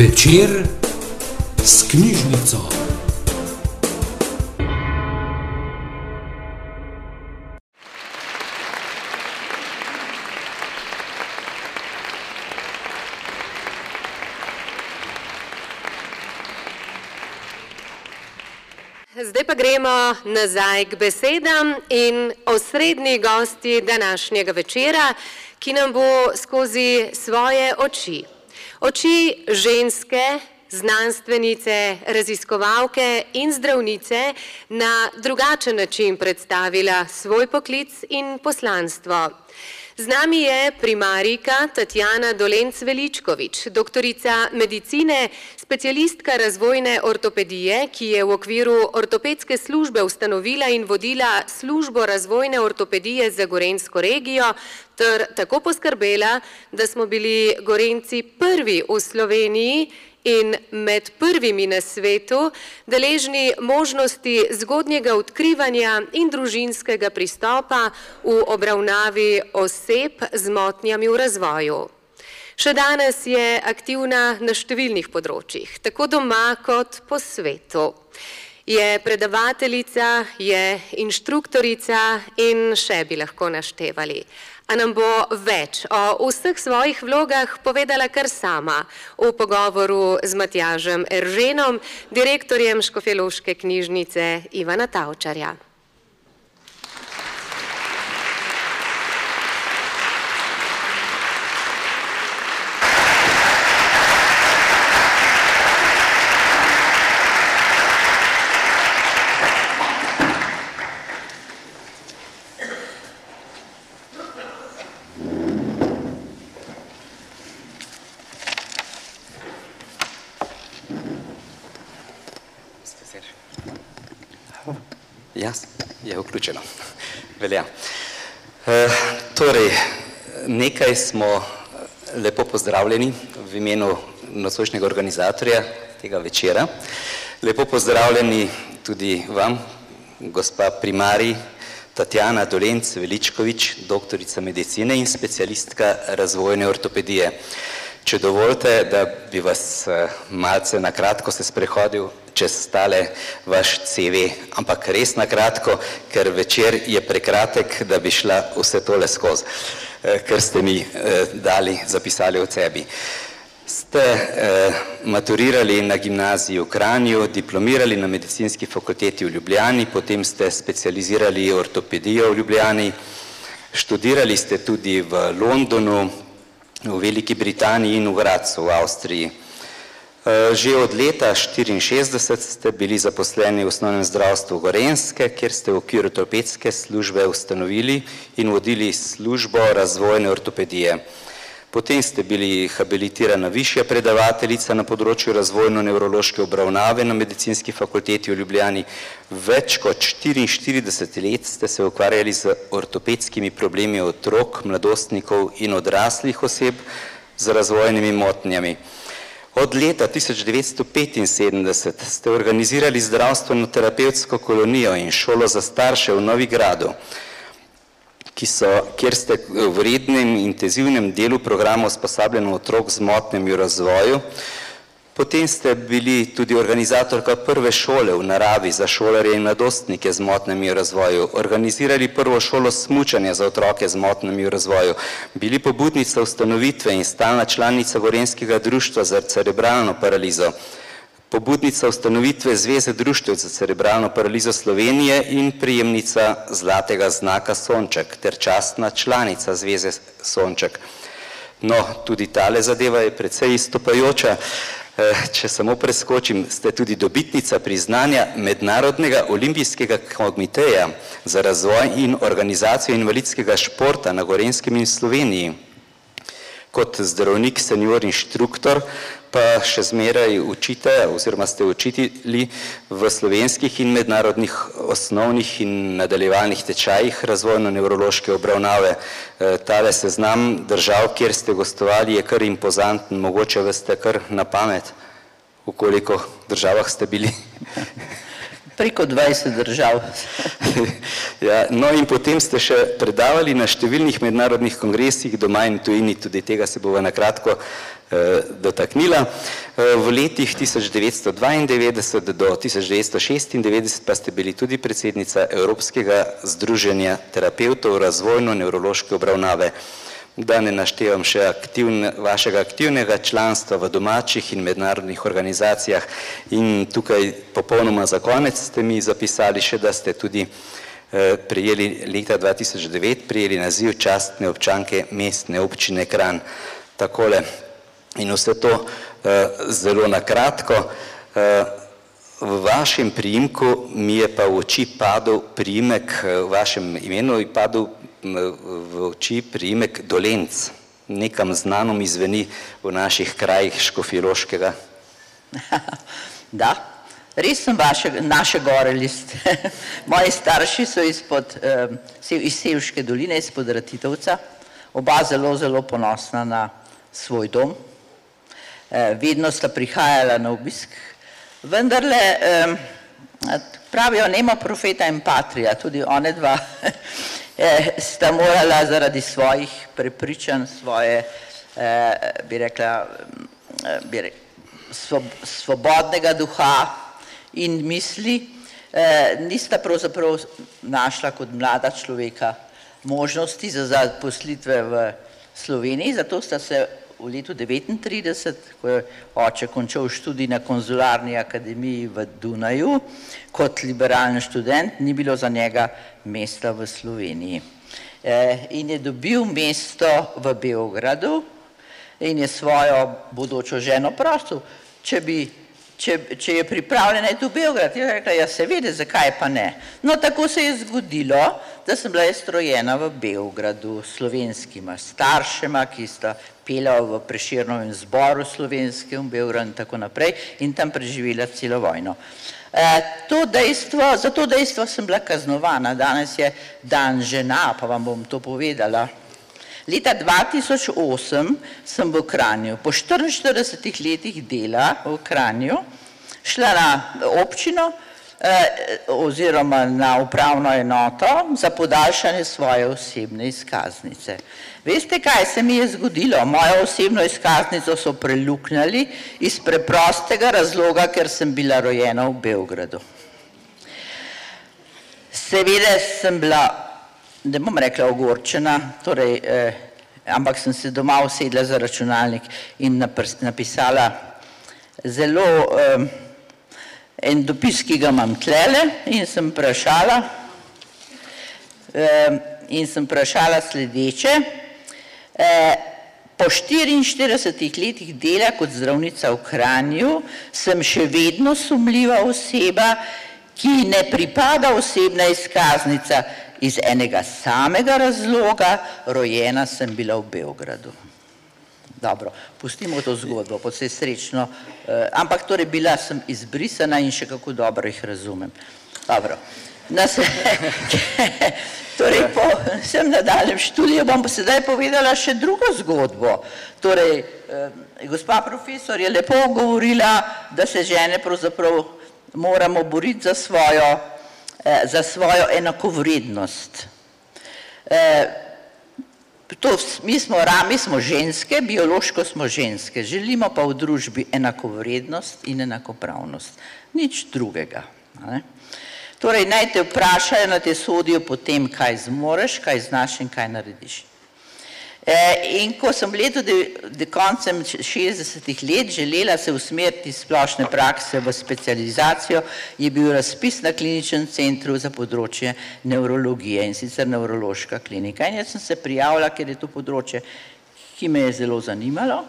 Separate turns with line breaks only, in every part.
Večer s knjižnico.
Zdaj pa gremo nazaj k besedam in osrednji gosti današnjega večera, ki nam bo skozi svoje oči. Oči ženske, znanstvenice, raziskovalke in zdravnice na drugačen način predstavila svoj poklic in poslanstvo. Z nami je primarika Tatjana Dolenc-Veličkovič, doktorica medicine, specialistka razvojne ortopedije, ki je v okviru ortopedske službe ustanovila in vodila službo razvojne ortopedije za Gorensko regijo ter tako poskrbela, da smo bili Gorenci prvi v Sloveniji in med prvimi na svetu deležni možnosti zgodnjega odkrivanja in družinskega pristopa v obravnavi oseb z motnjami v razvoju. Še danes je aktivna na številnih področjih, tako doma kot po svetu. Je predavateljica, je inštruktorica in še bi lahko naštevali a nam bo več o vseh svojih vlogah povedala kar sama v pogovoru z Matjažem Erženom, direktorjem Škofjeloške knjižnice Ivana Tavčarja.
Ja, je vključeno. Velja. E, torej, nekaj smo lepo pozdravljeni v imenu nocočnega organizatorja tega večera. Lepo pozdravljeni tudi vam, gospa primari Tatjana Dolenc-Veličkovič, doktorica medicine in specialistka razvojne ortopedije. Če dovolite, da bi vas malce na kratko se sprehodil čez stale vaš CV, ampak res na kratko, ker večer je prekratek, da bi šla vse tole skozi, ker ste mi dali, zapisali od sebi. Ste maturirali na gimnaziji v Kranju, diplomirali na medicinski fakulteti v Ljubljani, potem ste specializirali ortopedijo v Ljubljani, študirali ste tudi v Londonu, v Veliki Britaniji in v Gradcu v Avstriji. Že od leta 1964 ste bili zaposleni v osnovnem zdravstvu Gorenske, kjer ste v okviru ortopedske službe ustanovili in vodili službo razvojne ortopedije. Potem ste bili habilitirana višja predavateljica na področju razvojno-nevrološke obravnave na medicinski fakulteti v Ljubljani. Več kot 44 let ste se ukvarjali z ortopedskimi problemi otrok, mladostnikov in odraslih oseb z razvojnimi motnjami. Od leta tisoč devetsto petinsedemdeset ste organizirali zdravstveno-terapevtsko kolonijo in šolo za starše v Novigradu, ki so, kjer ste v rednem intenzivnem delu programa usposabljanja otrok z motnjami v razvoju. Potem ste bili tudi organizatorka prve šole v naravi za šolarje in mladostnike z motnjami v razvoju, organizirali prvo šolo smučanja za otroke z motnjami v razvoju, bili pobudnica ustanovitve in stalna članica Gorenskega društva za cerebralno paralizo, pobudnica ustanovitve Zveze društev za cerebralno paralizo Slovenije in prijemnica zlatega znaka Sonček ter častna članica Zveze Sonček. No, tudi tale zadeva je precej izstopajoča, če samo preskočim, ste tudi dobitnica priznanja Mednarodnega olimpijskega komiteja za razvoj in organizacijo invalidskega športa na Gorenskem in Sloveniji. Kot zdravnik senior inštruktor pa še zmeraj učite oziroma ste učitelji v slovenskih in mednarodnih osnovnih in nadaljevalnih tečajih razvojno-nevrološke obravnave. Tale seznam držav, kjer ste gostovali, je kar impozanten, mogoče veste kar na pamet, v koliko državah ste bili?
preko 20 držav.
ja, no in potem ste še predavali na številnih mednarodnih kongresih doma in tujini, tudi tega se bova nakratko eh, dotaknila. Eh, v letih 1992 do 1996 pa ste bili tudi predsednica Evropskega združenja terapeutov razvojno-neurološke obravnave da ne naštevam še aktivne, vašega aktivnega članstva v domačih in mednarodnih organizacijah in tukaj popolnoma za konec ste mi zapisali še, da ste tudi eh, prijeli leta 2009, prijeli naziv častne občanke mestne občine Kran. Takole in vse to eh, zelo nakratko. Eh, v vašem priimku mi je pa v oči padel priimek, v vašem imenu je padel v oči priimek Dolenc. Nekam znano mi zveni v naših krajih Škofiloškega.
Da, res sem vaše, naše gore list. Moji starši so izpod, iz Sevške doline, izpod Ratitovca, oba zelo, zelo ponosna na svoj dom. Eh, vedno sta prihajala na obisk. Vendarle, pravijo, nema profeta in patrija, tudi one dva eh, sta morala zaradi svojih prepričanj, svoje, eh, bi rekla, eh, bi rekla svobodnega duha in misli, eh, nista pravzaprav našla kot mlada človeka možnosti za zaposlitve v Sloveniji, zato sta se v letu 1939, ko je oče končal študij na konzularni akademiji v Dunaju, kot liberalni študent, ni bilo za njega mesta v Sloveniji. E, in je dobil mesto v Beogradu in je svojo bodočo ženo prosil, če bi če, če je pripravljena iti v Beograd. Je rekla, ja seveda, zakaj pa ne. No, tako se je zgodilo, da sem bila strojena v Beogradu s slovenskima staršema, ki sta pela v preširnovem zboru slovenskem Beogradu in tako naprej in tam preživela celo vojno. E, to dejstvo, za to dejstvo sem bila kaznovana, danes je dan žena, pa vam bom to povedala. Leta 2008 sem v Kranju, po 44 letih dela v Kranju, šla na občino eh, oziroma na upravno enoto za podaljšanje svoje osebne izkaznice. Veste, kaj se mi je zgodilo? Mojo osebno izkaznico so preluknjali iz preprostega razloga, ker sem bila rojena v Beogradu. Seveda sem bila ne bom rekla ogorčena, torej, eh, ampak sem se doma usedla za računalnik in napisala zelo eh, en dopis, ki ga imam tlele in sem vprašala eh, in sem vprašala sledeče. Po 44 letih dela kot zdravnica v Kranju sem še vedno sumljiva oseba, ki ne pripada osebna izkaznica, iz enega samega razloga, rojena sem bila v Beogradu. Dobro, pustimo to zgodbo, pa se srečno, eh, ampak torej bila sem izbrisana in še kako dobro jih razumem. Dobro, nas, torej po vsem nadaljem študiju bom sedaj povedala še drugo zgodbo. Torej, eh, gospa profesor je lepo govorila, da se žene pravzaprav moramo boriti za svojo Eh, za svojo enakovrednost. Eh, to, mi, smo, mi smo ženske, biološko smo ženske, želimo pa v družbi enakovrednost in enakopravnost. Nič drugega. Ne? Torej, naj te vprašajo, naj te sodijo po tem, kaj zmoreš, kaj znaš in kaj narediš. Eh, in ko sem leto do koncem 60-ih let želela se usmeriti splošne prakse v specializacijo, je bil razpis na kliničnem centru za področje neurologije in sicer neurološka klinika. In jaz sem se prijavila, ker je to področje, ki me je zelo zanimalo.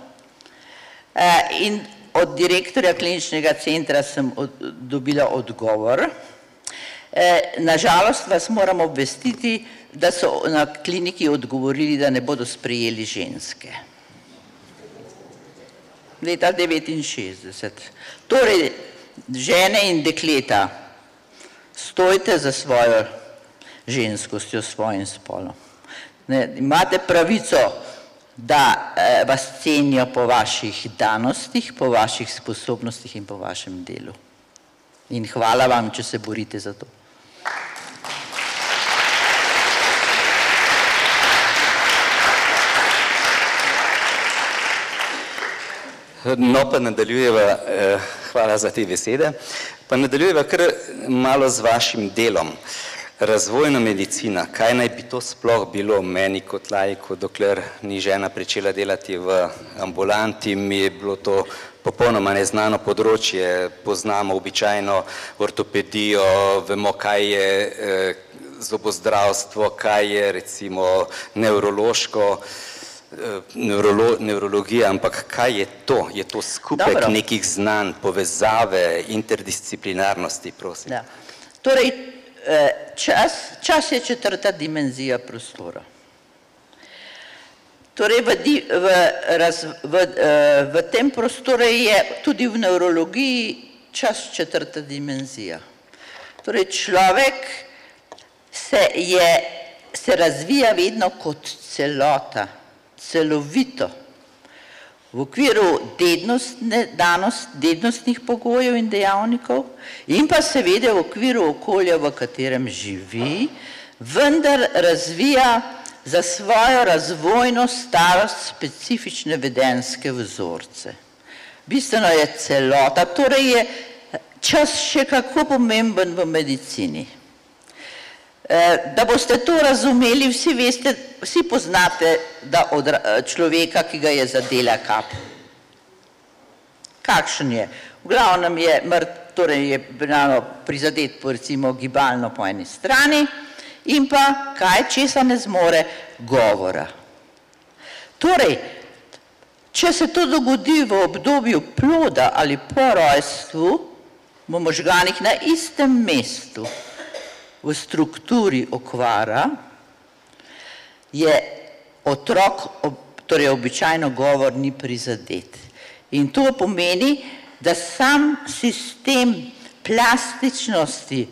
Eh, in od direktorja kliničnega centra sem dobila odgovor. Eh, Nažalost vas moram obvestiti, da so na kliniki odgovorili, da ne bodo sprejeli ženske. Leta 69. Torej, žene in dekleta, stojte za svojo ženskostjo, svojim spolom. Ne, imate pravico, da eh, vas cenijo po vaših danostih, po vaših sposobnostih in po vašem delu. In hvala vam, če se borite za to.
No, pa nadaljujeva, eh, hvala za te besede, pa nadaljujeva kar malo z vašim delom. Razvojna medicina, kaj naj bi to sploh bilo meni kot lajku, dokler ni žena pričela delati v ambulanti, mi je bilo to popolnoma neznano področje, poznamo običajno ortopedijo, vemo, kaj je eh, zobozdravstvo, kaj je recimo nevrološko, Eh, nevrolo, nevrologija, ampak kaj je to? Je to skupek Dobro. nekih znanj, povezave, interdisciplinarnosti, prosim?
Ja. Torej, eh, čas, čas je četrta dimenzija prostora. Torej, v, di, v, raz, v, eh, v tem prostoru je tudi v nevrologiji čas četrta dimenzija. Torej, človek se, je, se razvija vedno kot celota celovito v okviru dednostne, danost, dednostnih pogojev in dejavnikov in pa seveda v okviru okolja, v katerem živi, vendar razvija za svojo razvojno starost specifične vedenske vzorce. Bistveno je celota, torej je čas še kako pomemben v medicini. Eh, da boste to razumeli, vsi veste, vsi poznate da odra, eh, človeka, ki ga je zadela kap. Kakšen je? V glavnem je mrt, torej je binano prizadet recimo gibalno po eni strani in pa kaj česa ne zmore govora. Torej, če se to dogodi v obdobju ploda ali po rojstvu, v možganih na istem mestu, v strukturi okvara je otrok, torej običajno govor ni prizadet. In to pomeni, da sam sistem plastičnosti,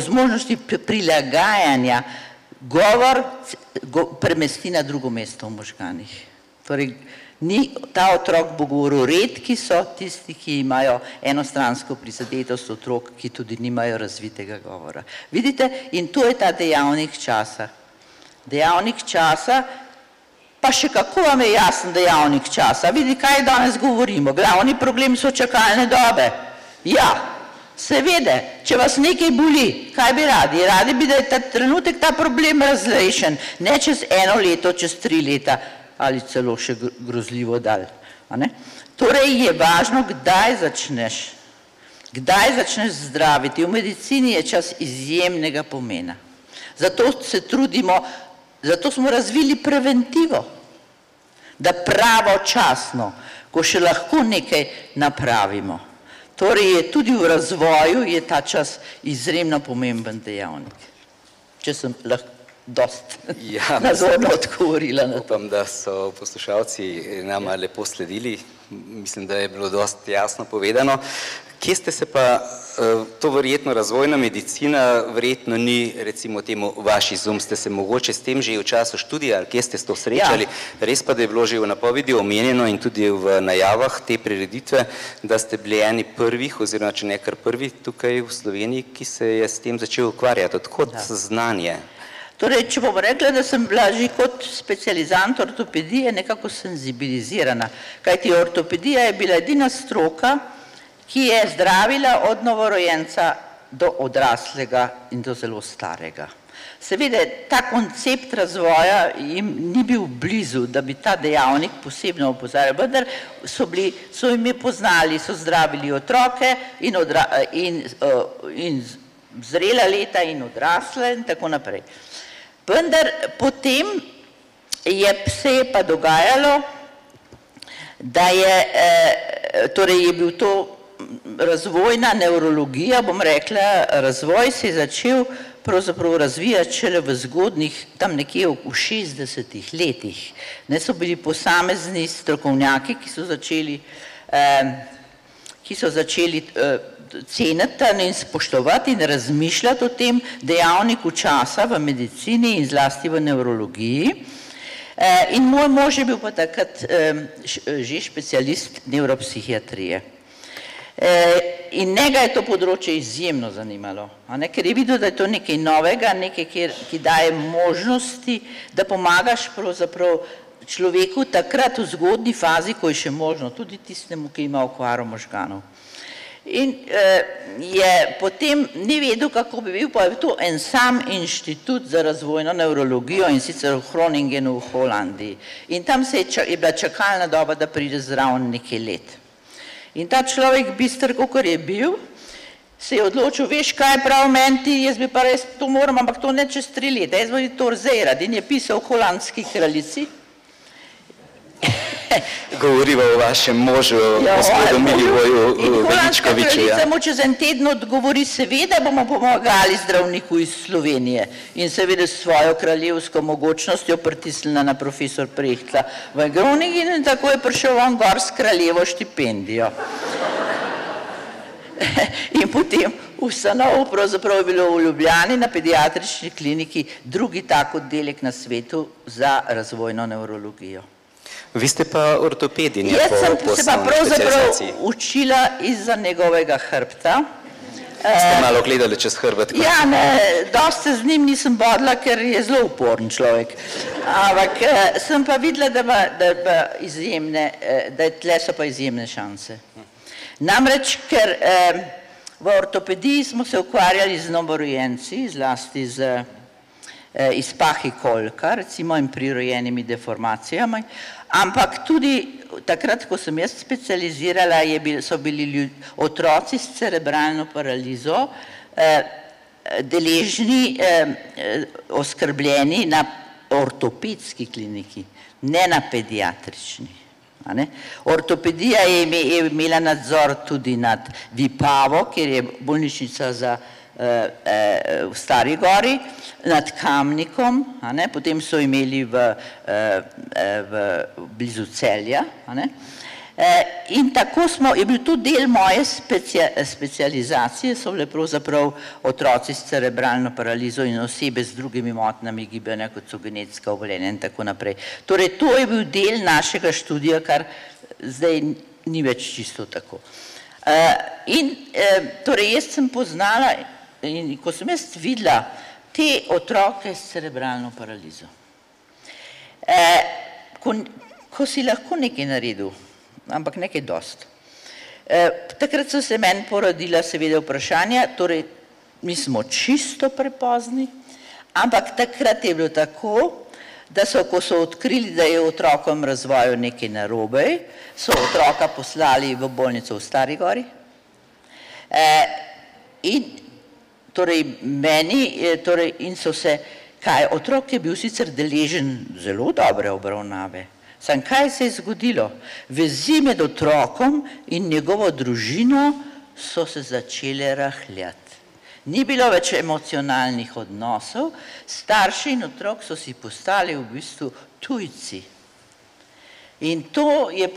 z možnosti prilagajanja, govor premesti na drugo mesto v možganih. Torej, Ni, ta otrok bo govoril, redki so tisti, ki imajo enostransko prizadetost otrok, ki tudi nimajo razvitega govora. Vidite, in to je ta dejavnik časa. Dejavnik časa, pa še kako vam je jasen dejavnik časa. Vidite, kaj danes govorimo? Glavni problem so čakalne dobe. Ja, seveda, če vas nekaj boli, kaj bi radi? Radi bi, da je ta trenutek ta problem razrešen, ne čez eno leto, čez tri leta ali celo še grozljivo dal. Torej je važno, kdaj začneš, kdaj začneš zdraviti. V medicini je čas izjemnega pomena. Zato se trudimo, zato smo razvili preventivo, da pravočasno, ko še lahko nekaj napravimo. Torej je tudi v razvoju je ta čas izjemno pomemben dejavnik. Če sem lahko dost ja, nazorno odgovorila.
Upam, da so poslušalci nama lepo sledili. Mislim, da je bilo dost jasno povedano. Kje ste se pa, eh, to verjetno razvojna medicina, verjetno ni recimo temu vaš izum, ste se mogoče s tem že v času študija, ali kje ste to srečali, ja. res pa, da je bilo že v napovedi omenjeno in tudi v najavah te prireditve, da ste bili eni prvih, oziroma če ne kar prvi tukaj v Sloveniji, ki se je s tem začel ukvarjati. Odkot ja. znanje?
Torej, če bom rekla, da sem bila že kot specializant ortopedije nekako senzibilizirana, kajti ortopedija je bila edina stroka, ki je zdravila od novorojenca do odraslega in do zelo starega. Seveda, ta koncept razvoja jim ni bil blizu, da bi ta dejavnik posebno opozarjal, vendar so, bili, so imi poznali, so zdravili otroke in, odra, in, uh, in zrela leta in odrasle in tako naprej. Vendar potem je se je pa dogajalo, da je, eh, torej je bil to razvojna neurologija, bom rekla, razvoj se je začel pravzaprav razvijati šele v zgodnih, tam nekje v 60 letih. Ne so bili posamezni strokovnjaki, ki so začeli, eh, ki so začeli eh, ceniti in spoštovati in razmišljati o tem dejavniku časa v medicini in zlasti v neurologiji. Eh, in moj mož je bil pa takrat že specialist neuropsihiatrije. E, in njega je to področje izjemno zanimalo, ne, ker je videl, da je to nekaj novega, nekaj, kjer, ki daje možnosti, da pomagaš pravzaprav človeku takrat v zgodni fazi, ko je še možno, tudi tistemu, ki ima okvaro možganov. In eh, je potem ni vedel, kako bi bil, pa je to en sam inštitut za razvojno neurologijo in sicer v Hroningenu v Holandiji. In tam se je, je bila čakalna doba, da pride zraven nekaj let. In ta človek, bistr, kakor je bil, se je odločil, veš kaj prav meni ti, jaz bi pa res to moram, ampak to ne čez tri leta, jaz bi to rzerad in je pisal holandski kraljici,
Govoriva o vašem možu, ja, gospodu Milivoju Veličkoviču.
Ja. samo čez en teden odgovori, seveda bomo pomagali zdravniku iz Slovenije in seveda s svojo kraljevsko mogočnostjo pritisnila na profesor Prehtla v Groningen in tako je prišel on gor s kraljevo štipendijo. In potem ustanov, pravzaprav je bilo v Ljubljani na pediatrični kliniki drugi tak oddelek na svetu za razvojno neurologijo.
Vi ste pa ortopedinja
Jaz sem po se pa pravzaprav učila izza njegovega hrbta.
Ste malo gledali čez hrbet?
Ja, ne, dosti se z njim nisem bodla, ker je zelo uporen človek. Ampak eh, sem pa videla, da, ba, da, ba izjemne, eh, da tle so pa izjemne šanse. Namreč, ker eh, v ortopediji smo se ukvarjali z novorojenci, zlasti z eh, izpahi kolka, recimo in prirojenimi deformacijami, ampak tudi takrat, ko sem jaz specializirala, bil, so bili ljud, otroci s cerebralno paralizo eh, deležni, eh, eh, oskrbljeni na ortopedski kliniki, ne na pediatrični. Ortopedija je imela nadzor tudi nad Vipavo, kjer je bolnišnica za eh, v Stari gori nad Kamnikom, ne, potem so imeli v, eh, v blizu celja. Ne, in tako smo, je bil to del moje specia, specializacije, so bile pravzaprav otroci s cerebralno paralizo in osebe z drugimi motnami gibanja, kot so genetska obolenja in tako naprej. Torej, to je bil del našega študija, kar zdaj ni več čisto tako. In torej, jaz sem poznala In ko sem jaz videla te otroke s cerebralno paralizo, eh, ko, ko si lahko nekaj naredil, ampak nekaj dost, eh, takrat so se meni porodila seveda vprašanja, torej mi smo čisto prepozni, ampak takrat je bilo tako, da so, ko so odkrili, da je otrokom razvoju nekaj narobe, so otroka poslali v bolnico v Stari gori eh, in torej meni, torej in so se, kaj, otrok je bil sicer deležen zelo dobre obravnave, sam kaj se je zgodilo? Vezi med otrokom in njegovo družino so se začele rahljati. Ni bilo več emocionalnih odnosov, starši in otrok so si postali v bistvu tujci. In to je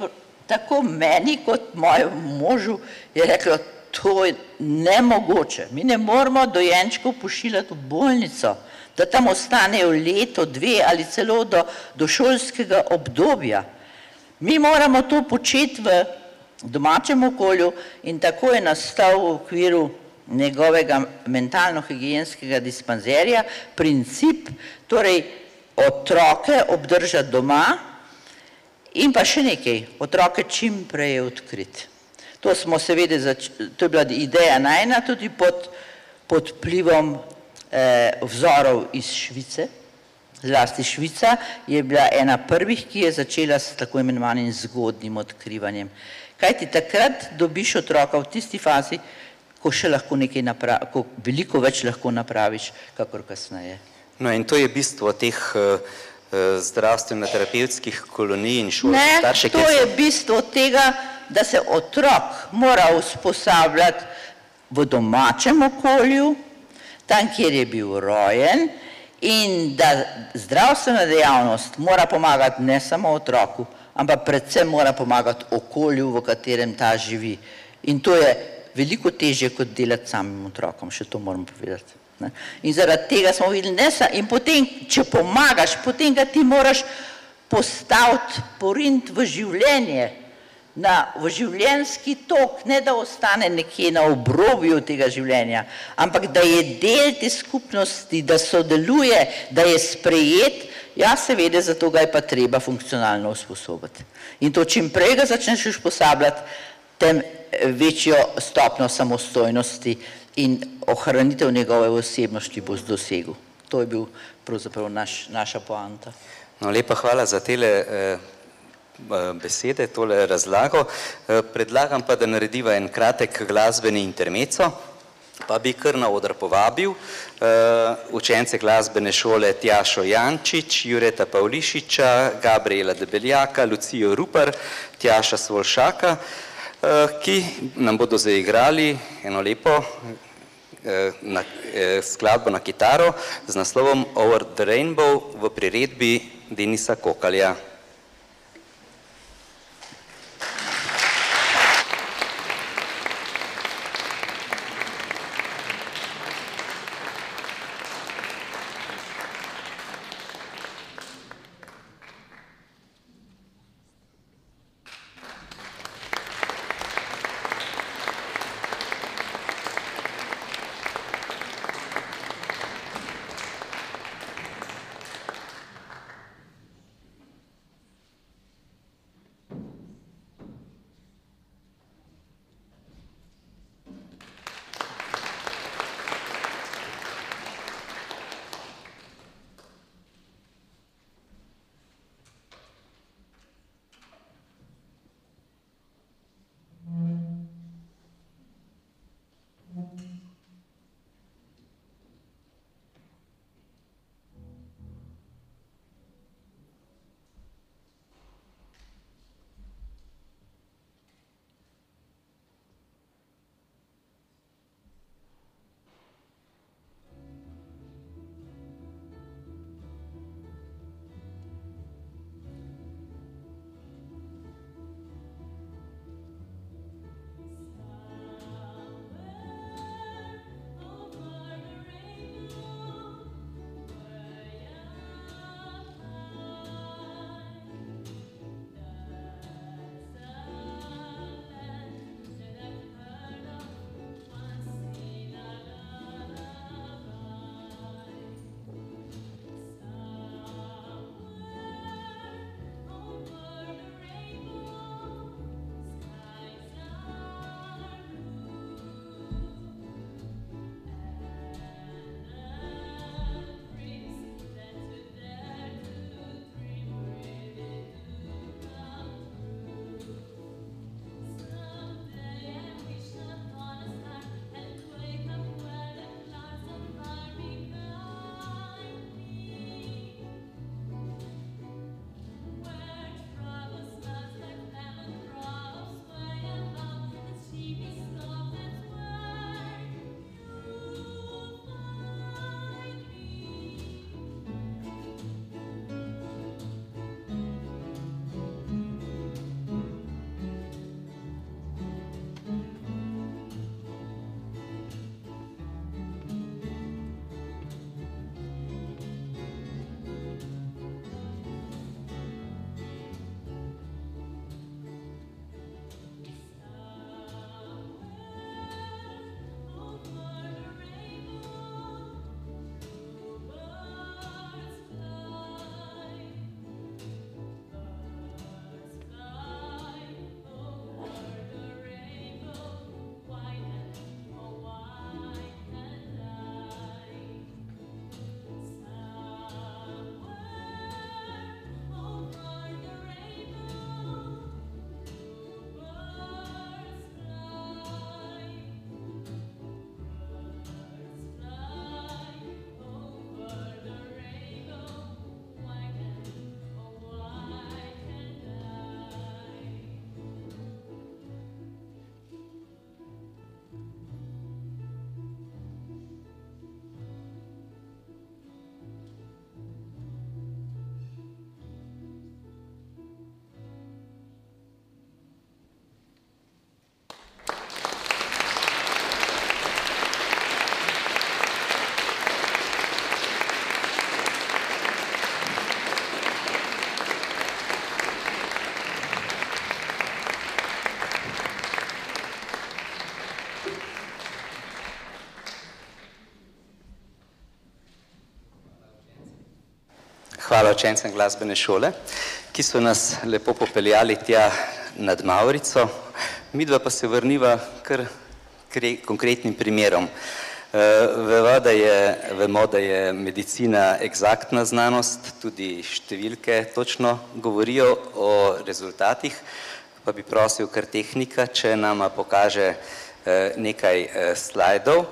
tako meni kot mojemu možu je reklo, to je nemogoče. Mi ne moramo dojenčkov pošiljati v bolnico, da tam ostanejo leto, dve ali celo do, do šolskega obdobja. Mi moramo to početi v domačem okolju in tako je nastal v okviru njegovega mentalno-higijenskega dispanzerja princip, torej otroke obdržati doma in pa še nekaj, otroke čim prej odkriti. To smo seveda, to je bila ideja najna tudi pod, pod plivom eh, vzorov iz Švice. Zlasti Švica je bila ena prvih, ki je začela s tako imenovanim zgodnim odkrivanjem. Kaj ti takrat dobiš otroka v tisti fazi, ko še lahko nekaj napraviš, ko veliko več lahko napraviš, kakor kasneje.
No in to je bistvo teh uh, zdravstveno-terapevtskih kolonij in šol.
Ne, starše, to je bistvo tega, da se otrok mora usposabljati v domačem okolju, tam, kjer je bil rojen in da zdravstvena dejavnost mora pomagati ne samo otroku, ampak predvsem mora pomagati okolju, v katerem ta živi. In to je veliko težje, kot delati samim otrokom, še to moram povedati. Ne? In zaradi tega smo videli, ne sa, in potem, če pomagaš, potem ga ti moraš postaviti, porint v življenje, na, življenjski tok, ne da ostane nekje na obrobju tega življenja, ampak da je del te skupnosti, da sodeluje, da je sprejet, ja, seveda, zato ga je pa treba funkcionalno usposobiti. In to čim prej ga začneš usposabljati, tem večjo stopno samostojnosti in ohranitev njegove osebnosti bo dosegel. To je bil pravzaprav naš, naša poanta.
No, lepa hvala za tele eh, besede, tole razlago. Eh, predlagam pa, da narediva en kratek glasbeni intermeco, pa bi kar na odr povabil eh, učence glasbene šole Tjašo Jančič, Jureta Pavlišiča, Gabriela Debeljaka, Lucijo Rupar, Tjaša Svolšaka, eh, ki nam bodo zaigrali eno lepo na, skladbo na kitaro z naslovom Over the Rainbow v priredbi Denisa Kokalja. Hvala učencem glasbene šole, ki so nas lepo popeljali tja nad Maurico. Midva pa se vrniva kar konkretnim primerom. Vemo da, je, vemo, da je medicina egzaktna znanost, tudi številke točno govorijo o rezultatih, pa bi prosil kar tehnika, če nama pokaže nekaj slajdov.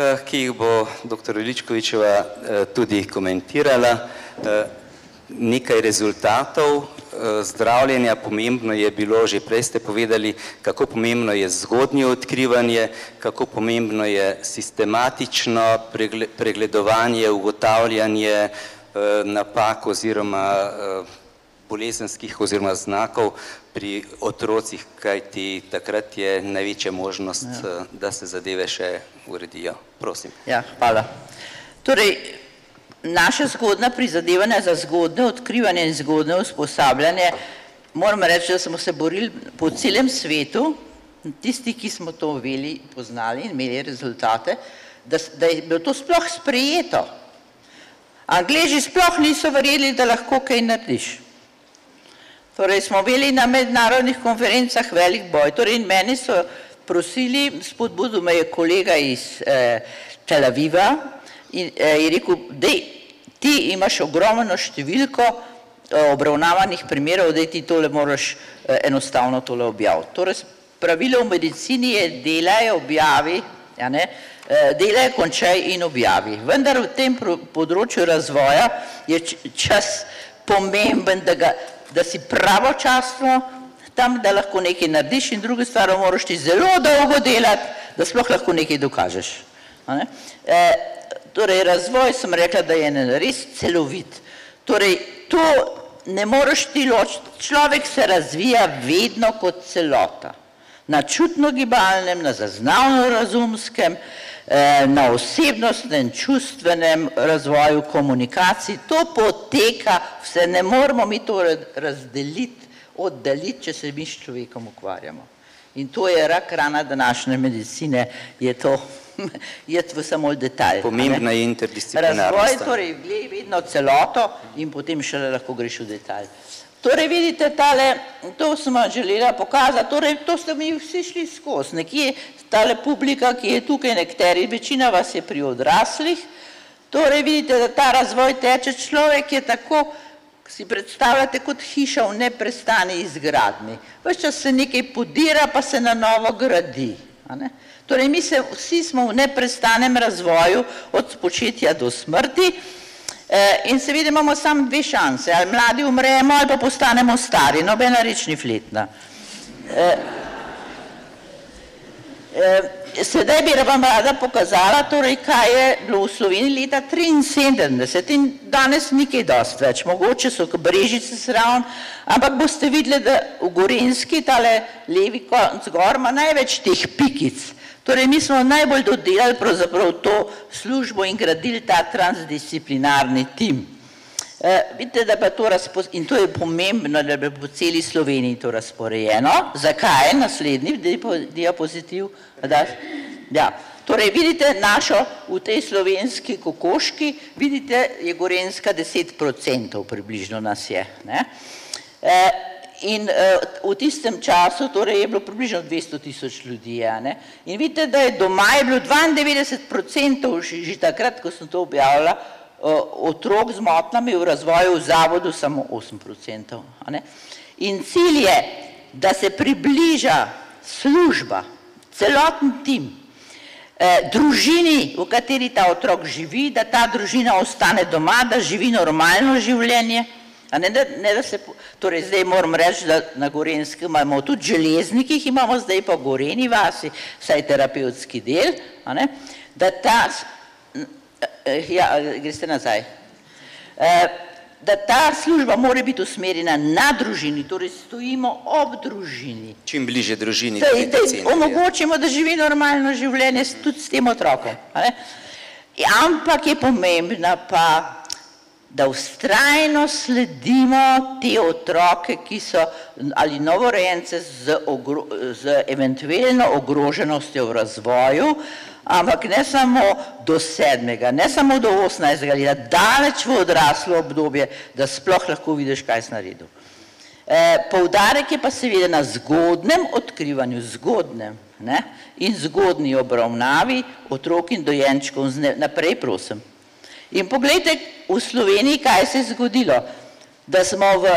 Eh, ki jih bo dr. Iličkovičeva eh, tudi komentirala. Eh, nekaj rezultatov zdravljenja, pomembno je bilo, že prej ste povedali, kako pomembno je zgodnje odkrivanje, kako pomembno je sistematično pregledovanje, ugotavljanje napak oziroma bolezenskih oziroma znakov pri otrocih, kajti takrat je največja možnost, ja. da se zadeve še uredijo. Prosim.
Ja, hvala. Torej, naša zgodna prizadevanja za zgodne odkrivanje in zgodne usposabljanje, moramo reči, da smo se borili po celem svetu, tisti, ki smo to veli, poznali in imeli rezultate, da, da je bilo to sploh sprejeto. Angleži sploh niso verjeli, da lahko kaj narediš. Torej smo bili na mednarodnih konferencah velik boj, torej in meni so prosili, spodbudil me je kolega iz eh, Tel Aviva in eh, je rekel, dej, ti imaš ogromno številko eh, obravnavanih primerov, dej ti tole moraš eh, enostavno tole objaviti. Torej pravilo v medicini je delaj, objavi, ja ne, delaj, končaj in objavi. Vendar v tem področju razvoja je čas pomemben, da ga da si pravočasno tam, da lahko nekaj narediš in druga stvar, moraš ti zelo dolgo delati, da sploh lahko nekaj dokažeš. E, torej, razvoj sem rekla, da je res celovit. Torej, to ne moreš ti ločiti, človek se razvija vedno kot celota. Na čutno gibalnem, na zaznavno razumskem, Eh, na osebnostnem, čustvenem razvoju, komunikaciji, to poteka, vse ne moramo mi to razdeliti, oddaliti, če se mi s človekom ukvarjamo. In to je rak rana današnje medicine, je to, je to samo detalj.
Pomembna je interdisciplinarnost.
Razvoj torej gleda vedno celoto in potem šele lahko greš v detalj. Torej vidite tale, to sem vam želela pokazati, torej to ste mi vsi šli skozi, nekje tale publika, ki je tukaj nekteri, večina vas je pri odraslih, torej vidite, da ta razvoj teče, človek je tako, si predstavljate kot hiša v neprestani izgradni. Ves čas se nekaj podira, pa se na novo gradi. Torej mi se, vsi smo v neprestanem razvoju od spočetja do smrti, Eh, in seveda imamo samo dve šanse, ali mladi umremo ali pa postanemo stari, nobena reč ni fletna. Eh, eh, sedaj bi vam rada pokazala, torej, kaj je bilo v Sloveniji leta 1973 in danes ni kaj dost več, mogoče so brežice sravn, ampak boste videli, da v Gorenski, tale levi konc gor, ima največ teh pikic, Torej, mi smo najbolj dodelali pravzaprav to službo in gradili ta transdisciplinarni tim. E, vidite, da pa to in to je pomembno, da bi po celi Sloveniji to razporejeno. Zakaj? Naslednji diapozitiv. Ja. Torej, vidite našo v tej slovenski kokoški, vidite, je Gorenska 10% približno nas je. Ne? E, in uh, v tistem času torej je bilo približno 200 tisoč ljudi. Ne? In vidite, da je doma je bilo 92% že, že takrat, ko sem to objavila, uh, otrok z motnami v razvoju v zavodu samo 8%. Ne? In cilj je, da se približa služba, celoten tim, eh, družini, v kateri ta otrok živi, da ta družina ostane doma, da živi normalno življenje, Ne, ne, ne, da se, torej zdaj moram reči, da na Gorenskem imamo tudi železnikih, imamo zdaj pa v Goreni vasi, saj terapevtski del, ne, da ta, eh, ja, greste nazaj, eh, da ta služba mora biti usmerjena na družini, torej stojimo ob družini.
Čim bliže družini.
Da, da omogočimo, da živi normalno življenje tudi s tem otrokom. Ampak je pomembna pa da ustrajno sledimo te otroke, ki so ali novorejence z, ogro, z eventualno ogroženostjo v razvoju, ampak ne samo do sedmega, ne samo do osemnajstega leta, daleč v odraslo obdobje, da sploh lahko vidiš, kaj si naredil. E, poudarek je pa seveda na zgodnem odkrivanju, zgodnem ne, in zgodni obravnavi otrok in dojenčkov. Naprej prosim. In pogledajte v Sloveniji, kaj se je zgodilo, da smo v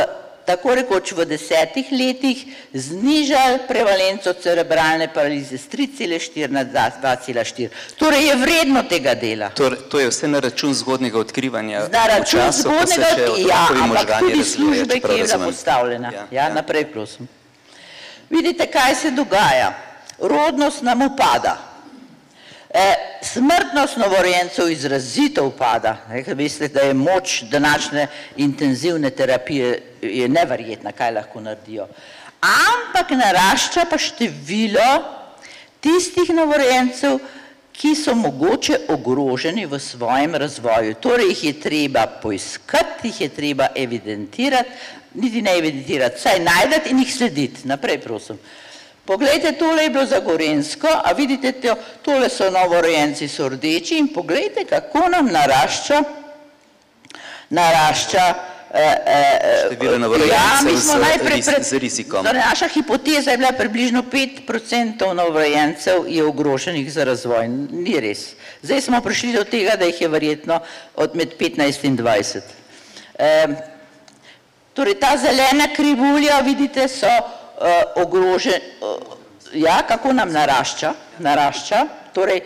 tako rekoč v desetih letih znižali prevalenco cerebralne paralize z 3,4 na 2,4. Torej je vredno tega dela.
Torej, to je vse na račun zgodnega odkrivanja
Na račun času, zgodnega odkrivanja, ja, ampak tudi službe, ki je zapostavljena. Ja, ja, ja, naprej prosim. Vidite, kaj se dogaja. Rodnost nam upada. E, smrtnost novorojencev izrazito upada. Veste, da je moč današnje intenzivne terapije je neverjetna, kaj lahko naredijo. Ampak narašča pa število tistih novorojencev, ki so mogoče ogroženi v svojem razvoju. Torej jih je treba poiskati, jih je treba evidentirati, niti ne evidentirati, saj najdati in jih slediti. Naprej, prosim. Poglejte, tole je bilo za Gorensko, a vidite, tole so novorojenci, so rdeči in poglejte, kako nam narašča, narašča
eh, eh, število novorojencev ja, z rizikom.
Naša hipoteza je bila približno 5% novorojencev je ogroženih za razvoj. Ni res. Zdaj smo prišli do tega, da jih je verjetno od med 15 in 20. Torej, ta zelena krivulja, vidite, so ogrožen, uh, ja, kako nam narašča, narašča, torej,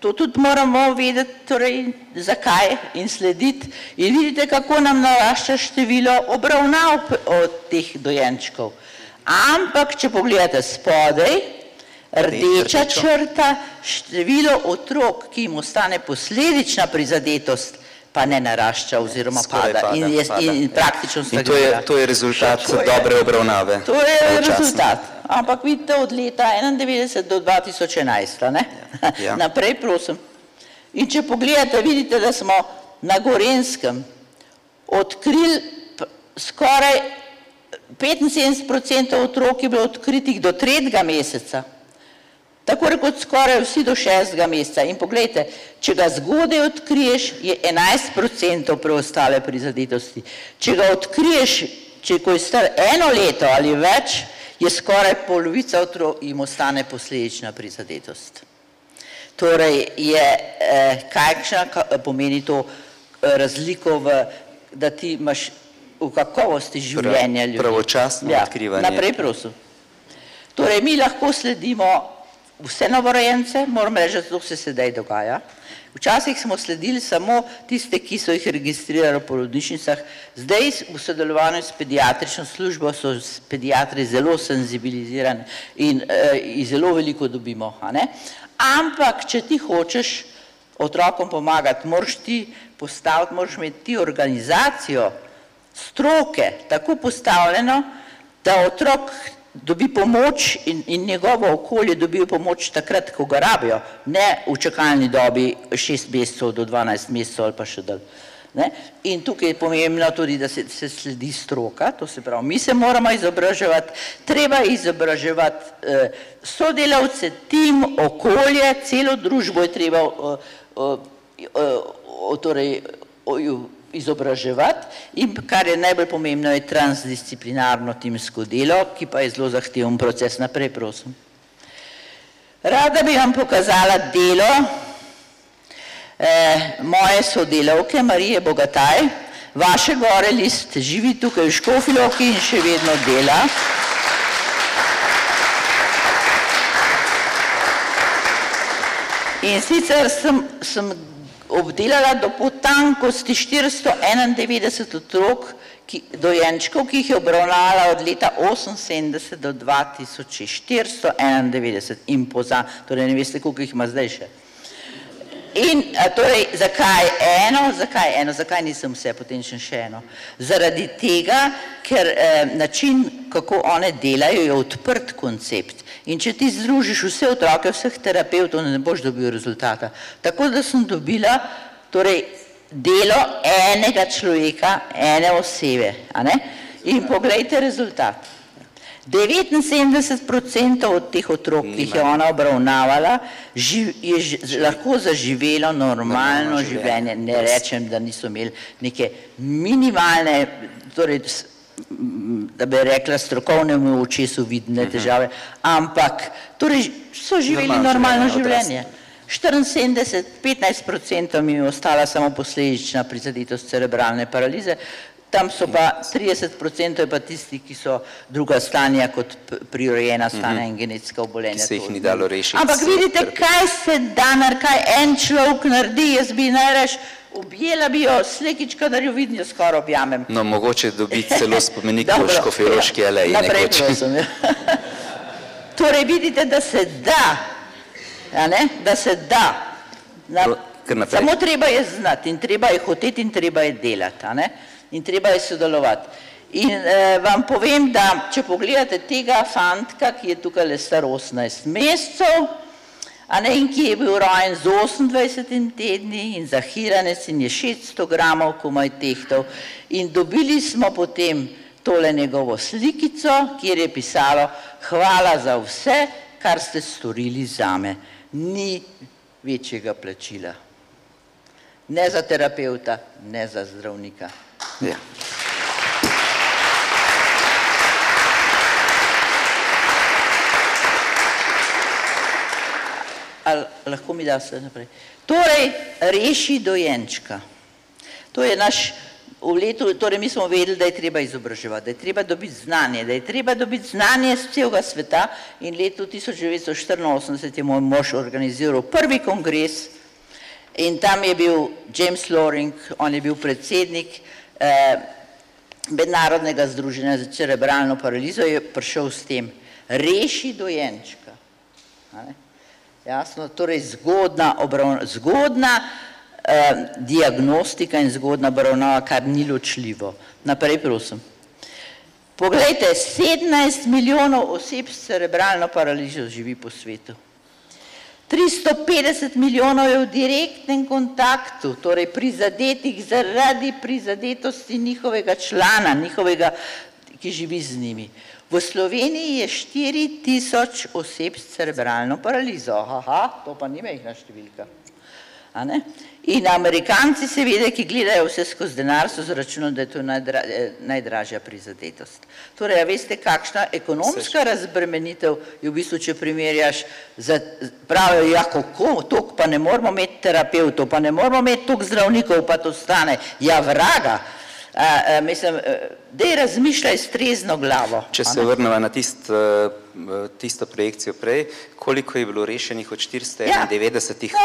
to tudi moramo vedeti, torej, zakaj in slediti. In vidite, kako nam narašča število obravnav od teh dojenčkov. Ampak, če pogledate spodaj, rdeča črta, število otrok, ki jim ostane posledična prizadetost, pa ne narašča oziroma pada, pada in, je, pada. in praktično
stagnira. In to je, to je rezultat to je, dobre obravnave.
To je Včasne. rezultat. Ampak vidite od leta 1991 do 2011, ne? Ja. Naprej prosim. In če pogledate, vidite, da smo na Gorenskem odkrili skoraj 75% otrok je bilo odkritih do tretjega meseca. Tako rekoč skoraj vsi do šestega meseca. In pogledajte, če ga zgodaj odkriješ, je 11% preostale prizadetosti. Če ga odkriješ, če ko je star eno leto ali več, je skoraj polovica otrok jim ostane posledična prizadetost. Torej je, eh, kakšna pomeni to eh, razliko, v, da ti imaš v kakovosti življenja ljudi.
Pravočasno ja, odkrivanje.
Naprej prosim. Torej mi lahko sledimo vse novorojence, moram reči, da to se sedaj dogaja. Včasih smo sledili samo tiste, ki so jih registrirali v porodnišnicah, zdaj v sodelovanju s pediatrično službo so pediatri zelo senzibilizirani in uh, zelo veliko dobimo. Ampak, če ti hočeš otrokom pomagati, moraš ti postaviti, moraš imeti ti organizacijo stroke tako postavljeno, da otrok dobi pomoč in, in njegovo okolje dobijo pomoč takrat, ko ga rabijo, ne v čakalni dobi 6 mesecev do 12 mesecev ali pa še dalj. Ne? In tukaj je pomembno tudi, da se, se sledi stroka, to se pravi, mi se moramo izobraževati, treba izobraževati eh, sodelavce, tim, okolje, celo družbo je treba eh, eh, eh, torej, izobraževati in kar je najbolj pomembno je transdisciplinarno timsko delo, ki pa je zelo zahteven proces naprej, prosim. Rada bi vam pokazala delo eh, moje sodelavke Marije Bogataj, vaše gore list živi tukaj v Škofilovki in še vedno dela. In sicer sem, sem obdelala do potankosti 491 otrok, ki, dojenčkov, ki jih je obravnala od leta 1978 do 2491 in poza, torej ne veste, koliko jih ima zdaj še. In torej, zakaj eno, zakaj eno, zakaj nisem vse, potem še eno? Zaradi tega, ker eh, način, kako one delajo, je odprt koncept. In če ti združiš vse otroke, vseh terapeutov, ne boš dobil rezultata. Tako da sem dobila, torej, delo enega človeka, ene osebe. In poglejte rezultat. 79% od teh otrok, ki jih je ona obravnavala, živ, je ž, lahko zaživelo normalno življenje. Ne rečem, da niso imeli neke minimalne, torej, da bi rekla strokovnemu očesu vidne težave, ampak torej, so živeli
Normalno
normalno
življenje,
življenje. 74, 15% mi je ostala samo posledična prizadetost cerebralne paralize, tam so pa 30% je pa tisti, ki so druga stanja kot prirojena stanja in genetska obolenja.
Ki se jih ni dalo rešiti
Ampak vidite, kaj se da, kaj en človek naredi, jaz bi najraž objela bi jo, slekička, da jo vidim, jo skoraj objamem.
No, mogoče dobiti celo spomenik v
ja,
aleji
Naprej
nekoč.
ja. Torej vidite, da se da, a ne, da se da. Na, samo treba je znati in treba je hoteti in treba je delati, a ne, in treba je sodelovati. In eh, vam povem, da če pogledate tega fantka, ki je tukaj le star 18 mesecev, a ne, in ki je bil rojen z 28 tedni in zahiranec in je 600 gramov komaj tehtal in dobili smo potem tole njegovo slikico, kjer je pisalo hvala za vse, kar ste storili zame. Ni večjega plačila. Ne za terapeuta, ne za zdravnika.
Ja.
Ali lahko mi daste naprej? Torej, reši dojenčka. To je naš, v letu, torej mi smo vedeli, da je treba izobraževati, da je treba dobiti znanje, da je treba dobiti znanje z celega sveta in letu 1984 je moj mož organiziral prvi kongres in tam je bil James Loring, on je bil predsednik eh, Mednarodnega združenja za cerebralno paralizo, je prišel s tem, reši dojenčka. A ne? Jasno, torej zgodna, obravna, zgodna eh, diagnostika in zgodna obravnava, kar ni ločljivo. Naprej, prosim. Poglejte, 17 milijonov oseb s cerebralno paralizo živi po svetu. 350 milijonov je v direktnem kontaktu, torej prizadetih zaradi prizadetosti njihovega člana, njihovega, ki živi z njimi. V Sloveniji je 4 tisoč oseb s cerebralno paralizo. Aha, to pa ni mehna številka. A ne? In Amerikanci seveda, ki gledajo vse skozi denar, so zračunali, da je to najdra, najdražja prizadetost. Torej, a veste, kakšna ekonomska razbremenitev je v bistvu, če primerjaš, za, pravijo, ja, kako, toliko pa ne moramo imeti terapeutov, pa ne moramo imeti toliko zdravnikov, pa to stane. Ja, vraga. A, a, mislim, da je razmišljaj s trezno glavo.
Če se
ne?
vrnemo na tist, eh, tisto projekcijo prej, koliko je bilo rešenih od 491,
Ja.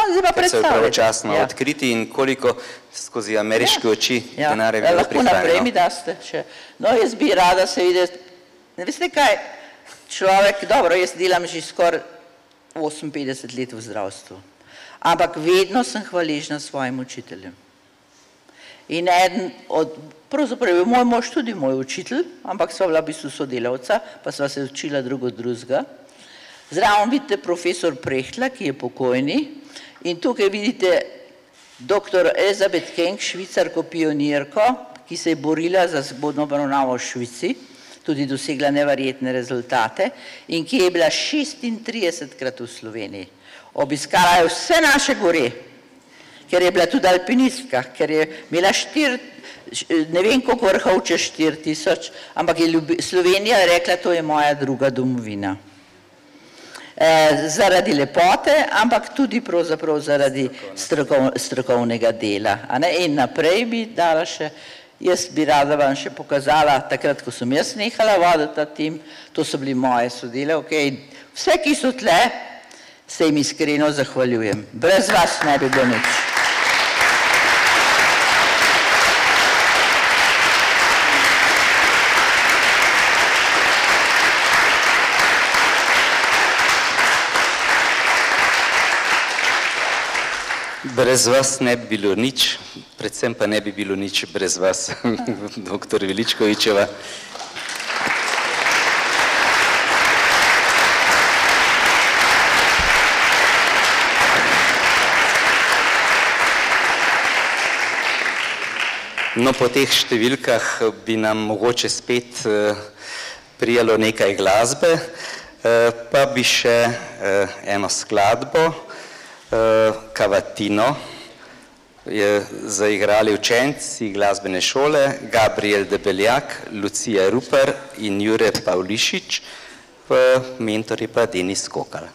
No,
ker so
predstavljajte.
pravočasno
Ja.
odkriti in koliko skozi ameriške oči
Ja,
denar je
ja,
bilo
lahko naprej mi
prihranjeno.
daste še. No, jaz bi rada se videti, ne veste kaj, človek, dobro, jaz delam že skoraj 58 let v zdravstvu, ampak vedno sem hvaležna svojim učiteljem. In eden od, pravzaprav je moj mož tudi moj učitelj, ampak sva bila v bistvu sodelavca, pa sva se učila drugo drugega. Zraven vidite profesor Prehtla, ki je pokojni in tukaj vidite dr. Elizabeth Henk, švicarko pionirko, ki se je borila za zgodno obravnavo v Švici, tudi dosegla neverjetne rezultate in ki je bila 36 krat v Sloveniji. Obiskala je vse naše gore, ker je bila tudi alpinistka, ker je imela štir, š- ne vem koliko vrhov, če štir tisoč, ampak je ljubi, Slovenija rekla, to je moja druga domovina. Eh, zaradi lepote, ampak tudi pravzaprav zaradi strokov, strokovnega dela. In naprej bi dala še, jaz bi rada vam še pokazala, takrat, ko sem jaz nehala voditi ta tim, to so bili moje sodelavke in vse, ki so tle, se jim iskreno zahvaljujem. Brez vas ne bi bilo nič.
Brez vas ne bi bilo nič, predvsem pa ne bi bilo nič brez vas, doktor Veličkovičeva. No, po teh številkah bi nam mogoče spet eh, prijalo nekaj glasbe, eh, pa bi še eh, eno skladbo, Kavatino, je zaigrali učenci glasbene šole, Gabriel Debeljak, Lucija Ruper in Jure Pavlišič, mentori pa Denis Kokal.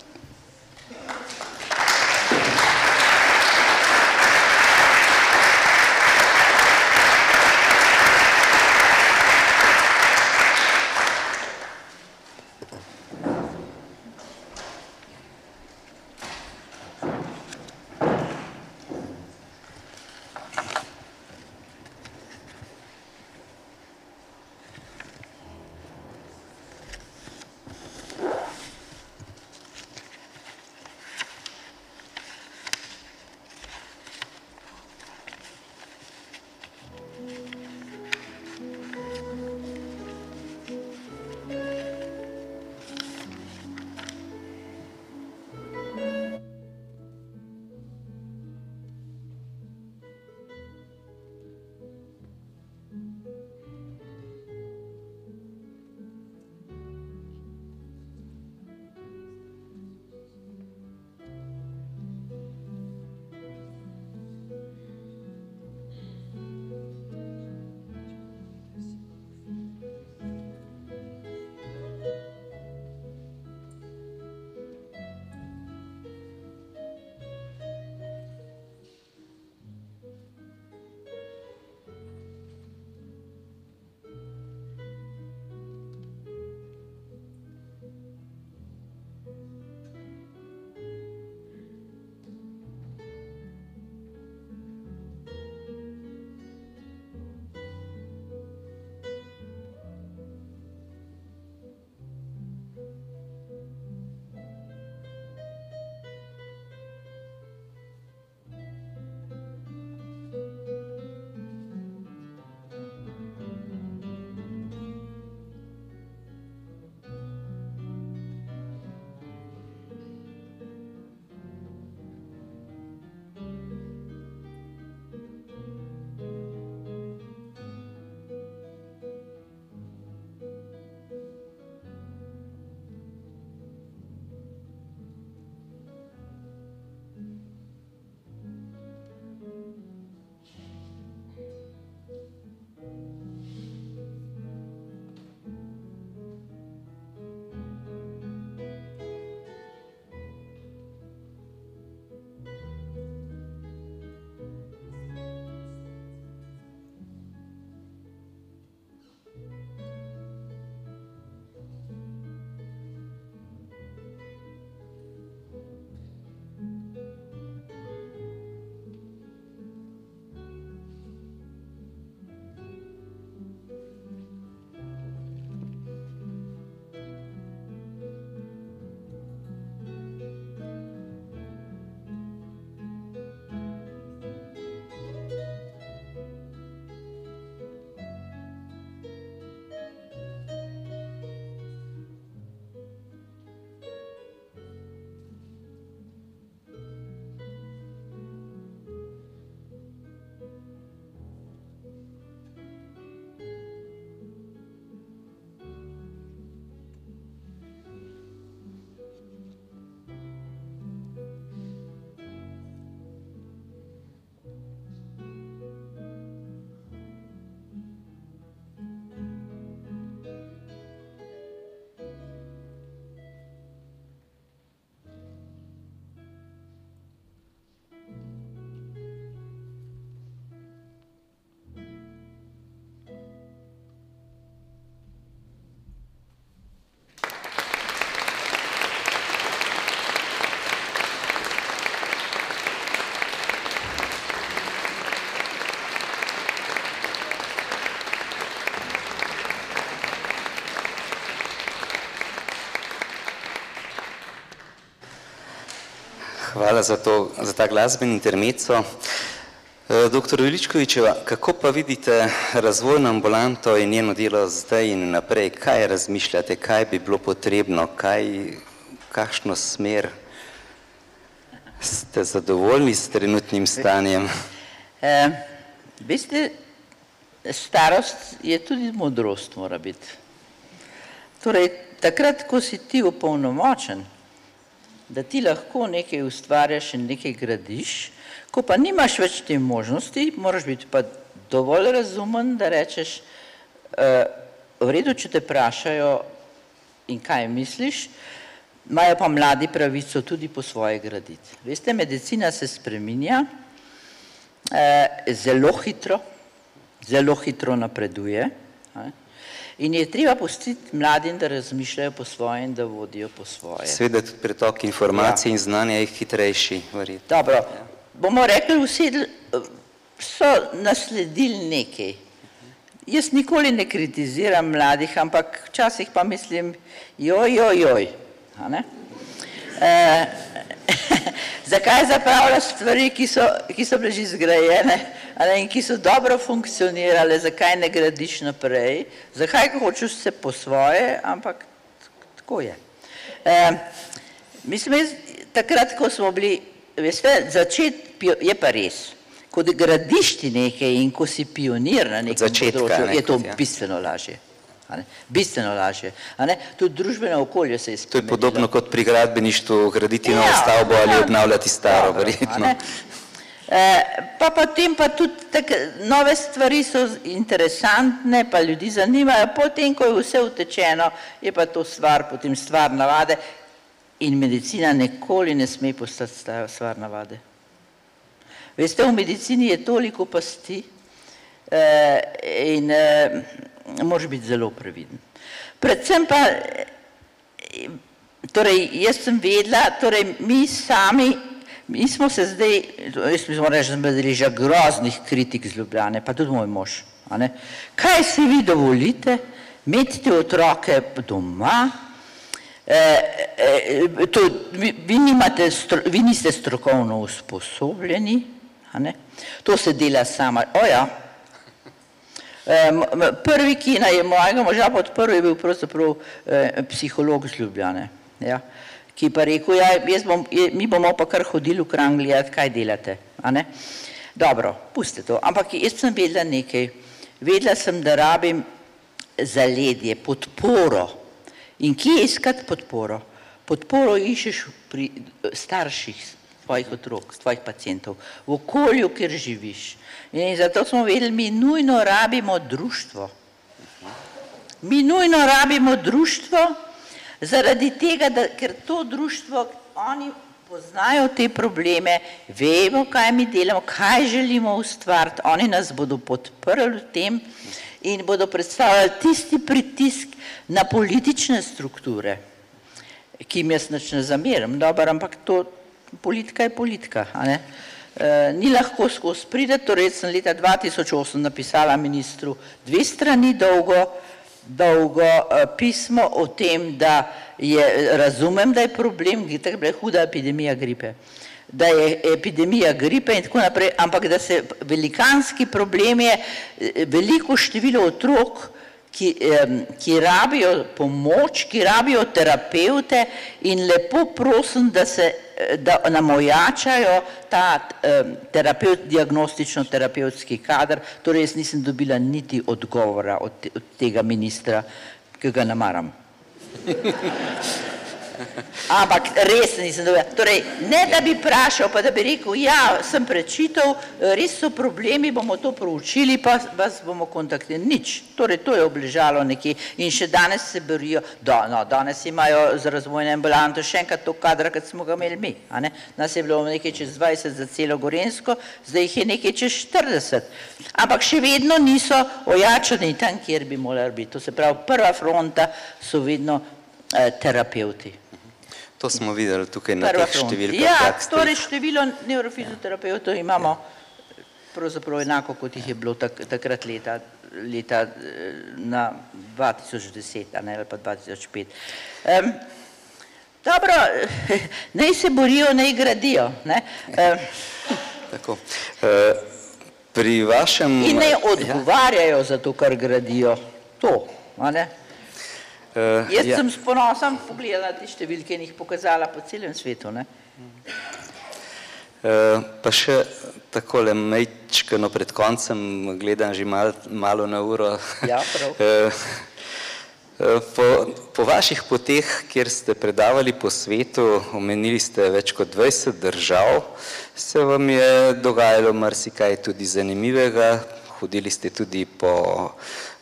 Hvala za, to, za ta glasbeni intermeco. E, doktor Veličkovičeva, kako pa vidite razvojno ambulanto in njeno delo zdaj in naprej? Kaj razmišljate, kaj bi bilo potrebno, kaj, kakšno smer? Ste zadovoljni s trenutnim stanjem?
E, veste, starost je tudi modrost, mora biti. Torej, takrat, ko si ti upolnomočen, da ti lahko nekaj ustvarjaš in nekaj gradiš, ko pa nimaš več te možnosti, moraš biti pa dovolj razumen, da rečeš, uh, v redu, če te vprašajo in kaj misliš, imajo pa mladi pravico tudi po svoje graditi. Veste, medicina se spreminja uh, zelo hitro, zelo hitro napreduje. Ne? In je treba pustiti mladim, da razmišljajo po svoje in da vodijo po svoje.
Seveda tudi pretok informacij ja. in znanja je hitrejši. Verjetno.
Dobro, ja. bomo rekli, vsi so nasledili nekaj. Jaz nikoli ne kritiziram mladih, ampak včasih pa mislim, joj, joj, joj. E, zakaj zapravljaš stvari, ki so, ki so bile že zgrajene ne, in ki so dobro funkcionirale, zakaj ne gradiš naprej, zakaj hočeš se po svoje, ampak tako je. E, mislim, jaz, takrat, ko smo bili, veste, začet je pa res, ko gradiš ti nekaj in ko si pionir na nekem področju, je to ja. bistveno lažje. Bistveno lažje. Tudi družbeno okolje se je spremenilo.
To je podobno kot pri gradbeništvu, graditi ja, novo stavbo ali ja, obnavljati staro, verjetno.
E, pa potem pa tudi tak, nove stvari so interesantne, pa ljudi zanimajo, potem, ko je vse utečeno, je pa to stvar, potem stvar navade in medicina nikoli ne sme postati stvar navade. Veste, v medicini je toliko pasti eh, in eh, moraš biti zelo previden. Predvsem pa, torej, jaz sem vedela, torej, mi sami, mi smo se zdaj, jaz mi smo reči, da smo bili že groznih kritik z Ljubljane, pa tudi moj mož. Kaj si vi dovolite, imeti otroke doma, e, e, to, vi, vi, nimate, vi niste strokovno usposobljeni, to se dela sama, oja, Prvi, ki je mojega moža podprl, je bil pravzaprav eh, psiholog z Ljubljane, ja, ki pa rekel, ja, bom, mi bomo pa kar hodili v kran gledati, kaj delate. Dobro, puste to. Ampak jaz sem vedela nekaj. Vedela sem, da rabim zaledje, podporo. In kje iskati podporo? Podporo iščeš pri starših tvojih otrok, tvojih pacijentov, v okolju, kjer živiš. In zato smo vedeli, mi nujno rabimo društvo. Mi nujno rabimo društvo, zaradi tega, da, ker to društvo, oni poznajo te probleme, vemo, kaj mi delamo, kaj želimo ustvariti, oni nas bodo podprli v tem in bodo predstavljali tisti pritisk na politične strukture, ki jim jaz nič ne zamerim, dober, ampak to politika je politika. E, ni lahko skozi prideti, torej sem leta 2008 napisala ministru dve strani dolgo, dolgo e, pismo o tem, da je, razumem, da je problem, tako je huda epidemija gripe, da je epidemija gripe in tako naprej, ampak da se velikanski problem je e, veliko število otrok, ki, ki rabijo pomoč, ki rabijo terapeute in lepo prosim, da, se, da nam ojačajo ta terapeut, diagnostično-terapevtski kader, torej jaz nisem dobila niti odgovora od, te, od tega ministra, ki ga namaram. Ampak res nisem dobil. Torej, ne da bi prašal, pa da bi rekel, ja, sem prečital, res so problemi, bomo to proučili, pa vas bomo kontaktirali. Nič. Torej, to je obležalo nekje in še danes se borijo, da, no, danes imajo za razvojne ambulanto še enkrat to kadra, kot smo ga imeli mi. Nas je bilo nekaj čez 20 za celo Gorensko, zdaj jih je nekaj čez 40. Ampak še vedno niso ojačani tam, kjer bi morali biti. To se pravi, prva fronta so vedno eh, terapeuti.
To smo videli tukaj na teh številkah.
Ja, torej število neurofizioterapevtov imamo pravzaprav enako, kot jih je bilo takrat leta, leta na 2010, a ne pa 2005. Dobro, naj se borijo, naj gradijo.
Tako. E, pri vašem...
In naj ja. odgovarjajo za to, kar gradijo. To, a ne? Uh, Jaz ja. sem s ponosom pogledala te številke in jih pokazala po celem svetu. Ne?
Pa še takole mejčkano pred koncem, gledam že mal, malo na uro.
Ja, prav.
Po, po vaših poteh, kjer ste predavali po svetu, omenili ste več kot 20 držav, se vam je dogajalo marsikaj tudi zanimivega, hodili ste tudi po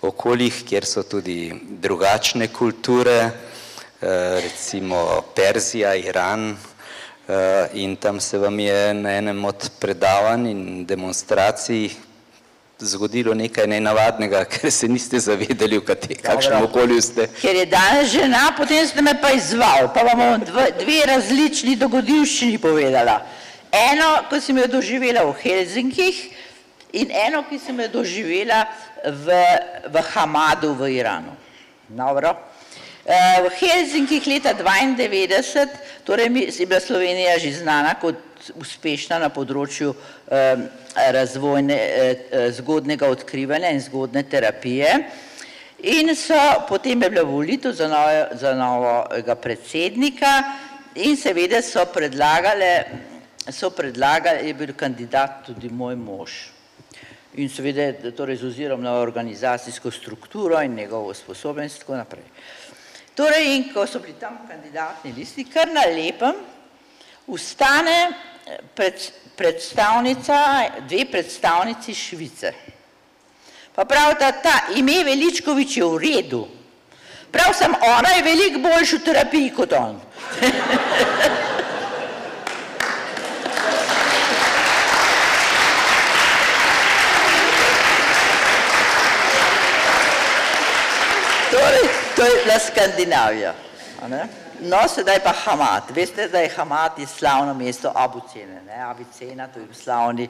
okoljih, kjer so tudi drugačne kulture, recimo Perzija, Iran, in tam se vam je na enem od predavanj in demonstracij zgodilo nekaj nenavadnega, ker se niste zavedali, v kakšnem okolju ste.
Ker je danes žena, potem ste me pa izval, pa vam bom dve, dve različni dogodivščini povedala. Eno, ko sem jo doživela v Helsinkih in eno, ki sem jo doživela v, v Hamadu v Iranu. Dobro. V Helsinkih leta dvaindevetdeset, torej je bila Slovenija že znana kot uspešna na področju razvojne, zgodnega odkrivanja in zgodne terapije. In so, potem je bila volitev za za novega predsednika in seveda so predlagale, so predlagali, je bil kandidat tudi moj mož. In seveda torej z ozirom na organizacijsko strukturo in njegovo usposobljenost in tako naprej. Torej, in ko so bili tam kandidatni listi, kar na lepem vstane predstavnica, dve predstavnici Švice. Pa pravita, ta ime Veličkovič je v redu, prav samo ona je veliko boljša v terapiji kot on. Torej, to je bila Skandinavija. No, sedaj pa Hamad. Veste, da je Hamad je slavno mesto Abucene, ne, Avicena, to je slavni,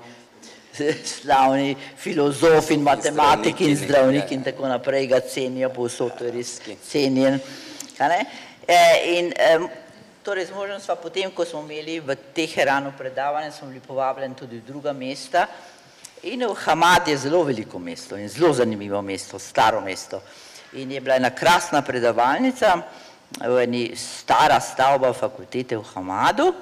slavni filozof in matematik in zdravnik in tako naprej, ga cenijo povsod, to je res cenjen, a ne. In torej z možem sva potem, ko smo imeli v Teheranu predavanje, smo bili povabljeni tudi v druga mesta in v Hamad je zelo veliko mesto in zelo zanimivo mesto, staro mesto. In je bila ena krasna predavalnica v eni stara stavba fakultete v Hamadu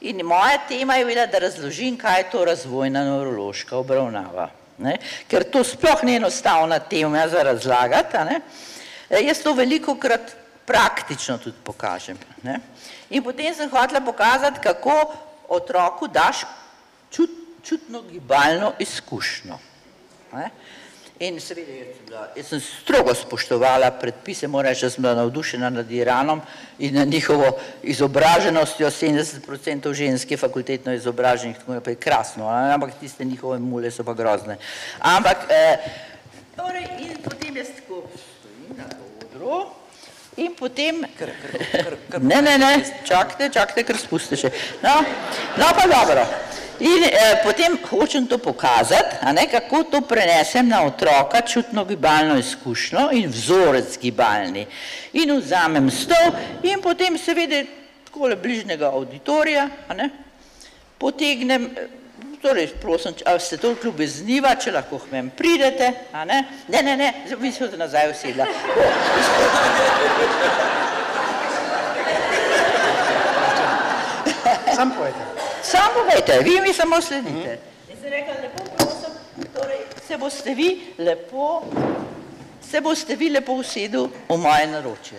in moja tema je bila, da razložim, kaj je to razvojna nevrološka obravnava, ne. Ker to sploh ni enostavna tema za razlagati, ne. Jaz to velikokrat praktično tudi pokažem, ne. In potem sem hotela pokazati, kako otroku daš čutno gibalno izkušnjo, ne. In seveda jaz sem bila, jaz sem strogo spoštovala predpise, moram reči, da sem bila navdušena nad Iranom in nad njihovo izobraženostjo, sedemdeset procentov žensk je fakultetno izobraženih, tako naprej, krasno, ampak tiste njihove mule so pa grozne. Ampak torej in potem jaz tako stojim na odru in potem ne, ne, ne, čakajte, čakajte, kar spustite še. No, no, pa dobro. In potem hočem to pokazati, a ne, kako to prenesem na otroka, čutno gibalno izkušnjo in vzorec gibalni. In vzamem stol in potem seveda takole bližnjega avditorija, a ne, potegnem, torej prosim, a ste toliko ljubezniva, če lahko k meni pridete, a ne. Ne, ne, ne, vi se boste nazaj usedla.
Samo povejte.
Samo povejte, vi mi samo sledite. In sem rekla, lepo prosim, torej se boste vi lepo, se boste vi lepo usedel v moje naročje.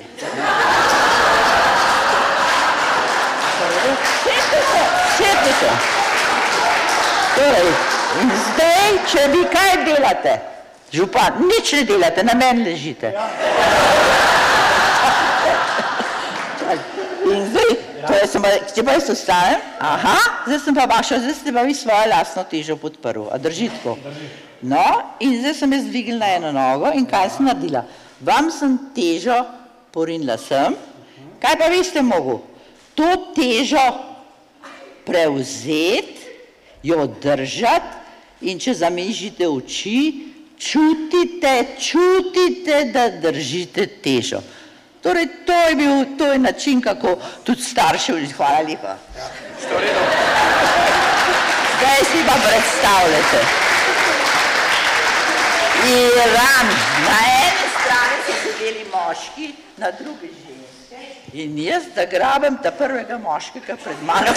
Sedite se, sedite se. Torej, zdaj, če vi kaj delate, župan, nič ne delate, na meni ležite. In zdaj, torej sem pa, če pa jaz vstanem, zdaj sem pa vaša, zdaj ste pa vi svojo lastno težo podprl, a drži tako? No, in zdaj sem jaz dvignila eno nogo in kaj sem naredila? Vam sem težo porinila sem, kaj pa vi ste mogel? To težo prevzeti, jo držati in če zamižite oči, čutite, čutite, da držite težo. Torej to je bil, to je način, kako tudi starši, hvala lepa. Zdaj si pa predstavljajte. Iran, na eni strani so sedeli moški, na drugi ženske in jaz, da grabim ta prvega moškega pred mano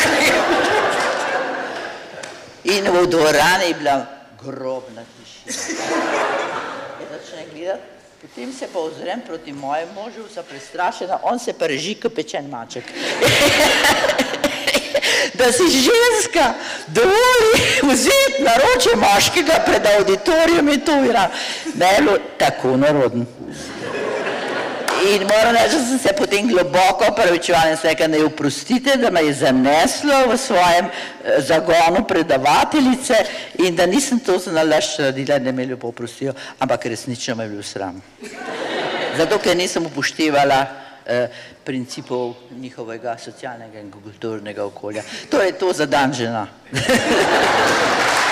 In v dvorani je bila grobna tišina. Jaz začnem gledati, potem se pa ozrem proti mojemu možu, sem prestrašena, on se pa reži kot pečen maček. da si ženska dovoli vzeti naroče moškega pred auditorijem in to je bilo tako narodno. In moram reči, da sem se potem globoko opravičevala in se rekla, ne oprostite, da me je zaneslo v svojem eh, zagonu predavateljice in da nisem to za nalašč naredila, da me lepo oprostijo, ampak resnično me je bil sram. Zato, ker nisem upoštevala eh, principov njihovega socialnega in kulturnega okolja. To je to za dan žena.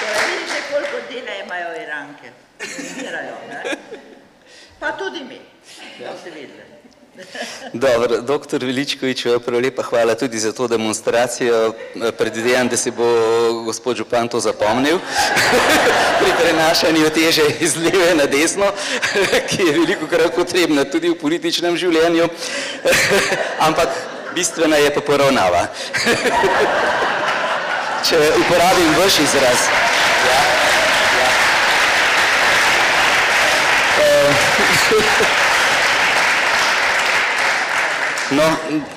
Torej, vidite, koliko dela imajo Iranke. Trenirajo, ne? Pa tudi mi. Boste videli.
Dobro, doktor Veličkovič, prav lepa hvala tudi za to demonstracijo. Predvidevam, da se bo gospod Župan to zapomnil pri prenašanju teže iz leve na desno, ki je veliko krat potrebna tudi v političnem življenju, ampak bistvena je pa poravnava. Če uporabim vaš izraz. Ja, ja. Eh, No,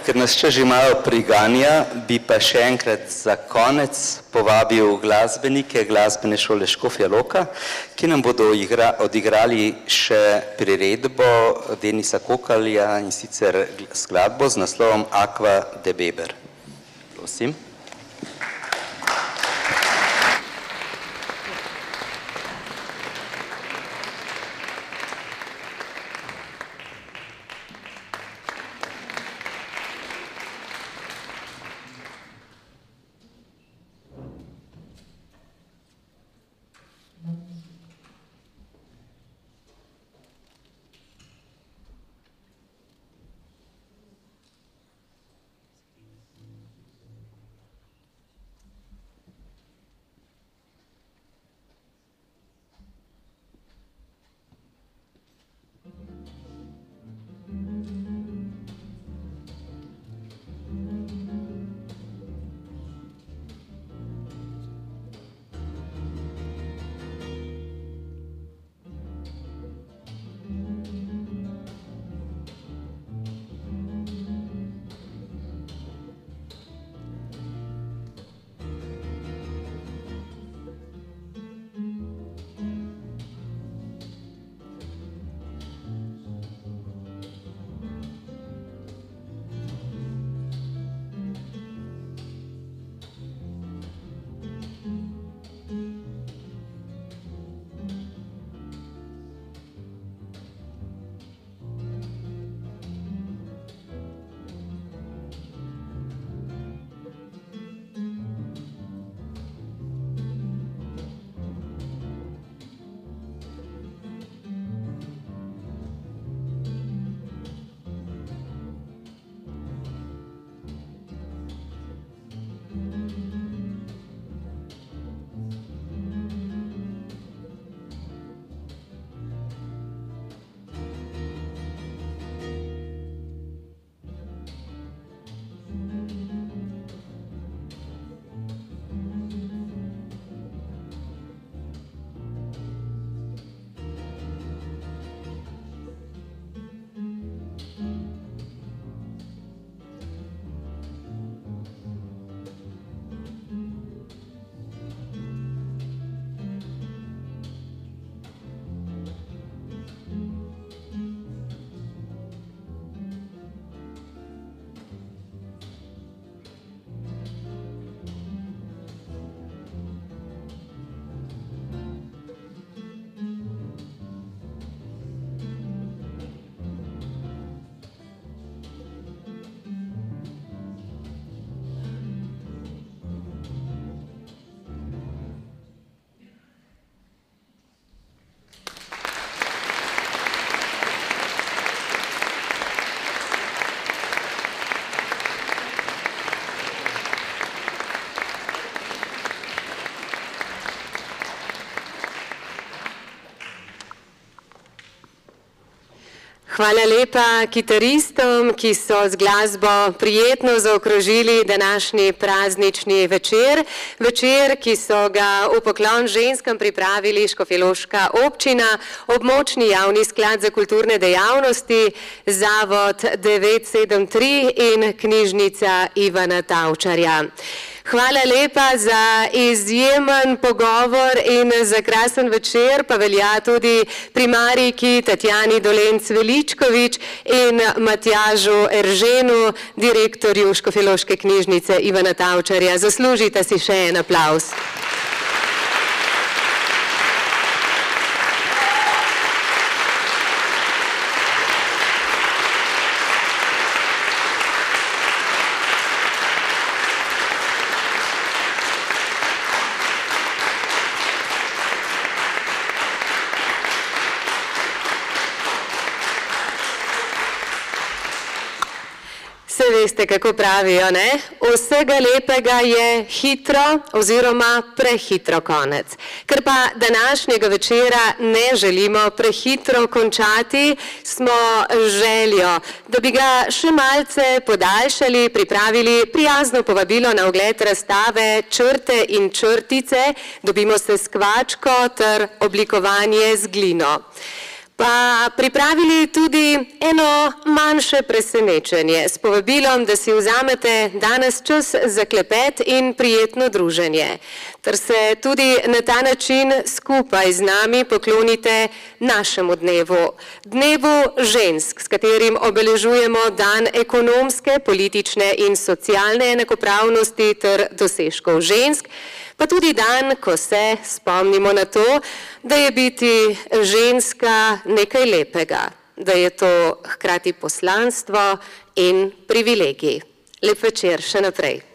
ker nas še že malo priganja, bi pa še enkrat za konec povabil glasbenike glasbene šole Škofja Loka, ki nam bodo igra, odigrali še priredbo Denisa Kokalja in sicer skladbo z naslovom Aqua de Beber. Prosim.
Hvala lepa kitaristom, ki so z glasbo prijetno zaokrožili današnji praznični večer. Večer, ki so ga v poklon ženskam pripravili Škofjeloška občina, območni javni sklad za kulturne dejavnosti, Zavod 973 in knjižnica Ivana Tavčarja. Hvala lepa za izjemen pogovor in za krasen večer, pa velja tudi primariki Tatjani Dolenc-Veličkovič in Matjažu Erženu, direktorju Škofiloške knjižnice Ivana Tavčarja. Zaslužite si še en aplaus. Veste, kako pravijo, ne? Vsega lepega je hitro oziroma prehitro konec. Ker pa današnjega večera ne želimo prehitro končati, smo željo, da bi ga še malce podaljšali, pripravili prijazno povabilo na ogled razstave črte in črtice, dobimo se skvačko ter oblikovanje z glino pa pripravili tudi eno manjše presenečenje s povabilom, da si vzamete danes čas za klepet in prijetno druženje, ter se tudi na ta način skupaj z nami poklonite našemu dnevu, dnevu žensk, s katerim obeležujemo dan ekonomske, politične in socialne enakopravnosti ter dosežkov žensk, pa tudi dan, ko se spomnimo na to, da je biti ženska nekaj lepega, da je to hkrati poslanstvo in privilegij. Lep večer še naprej.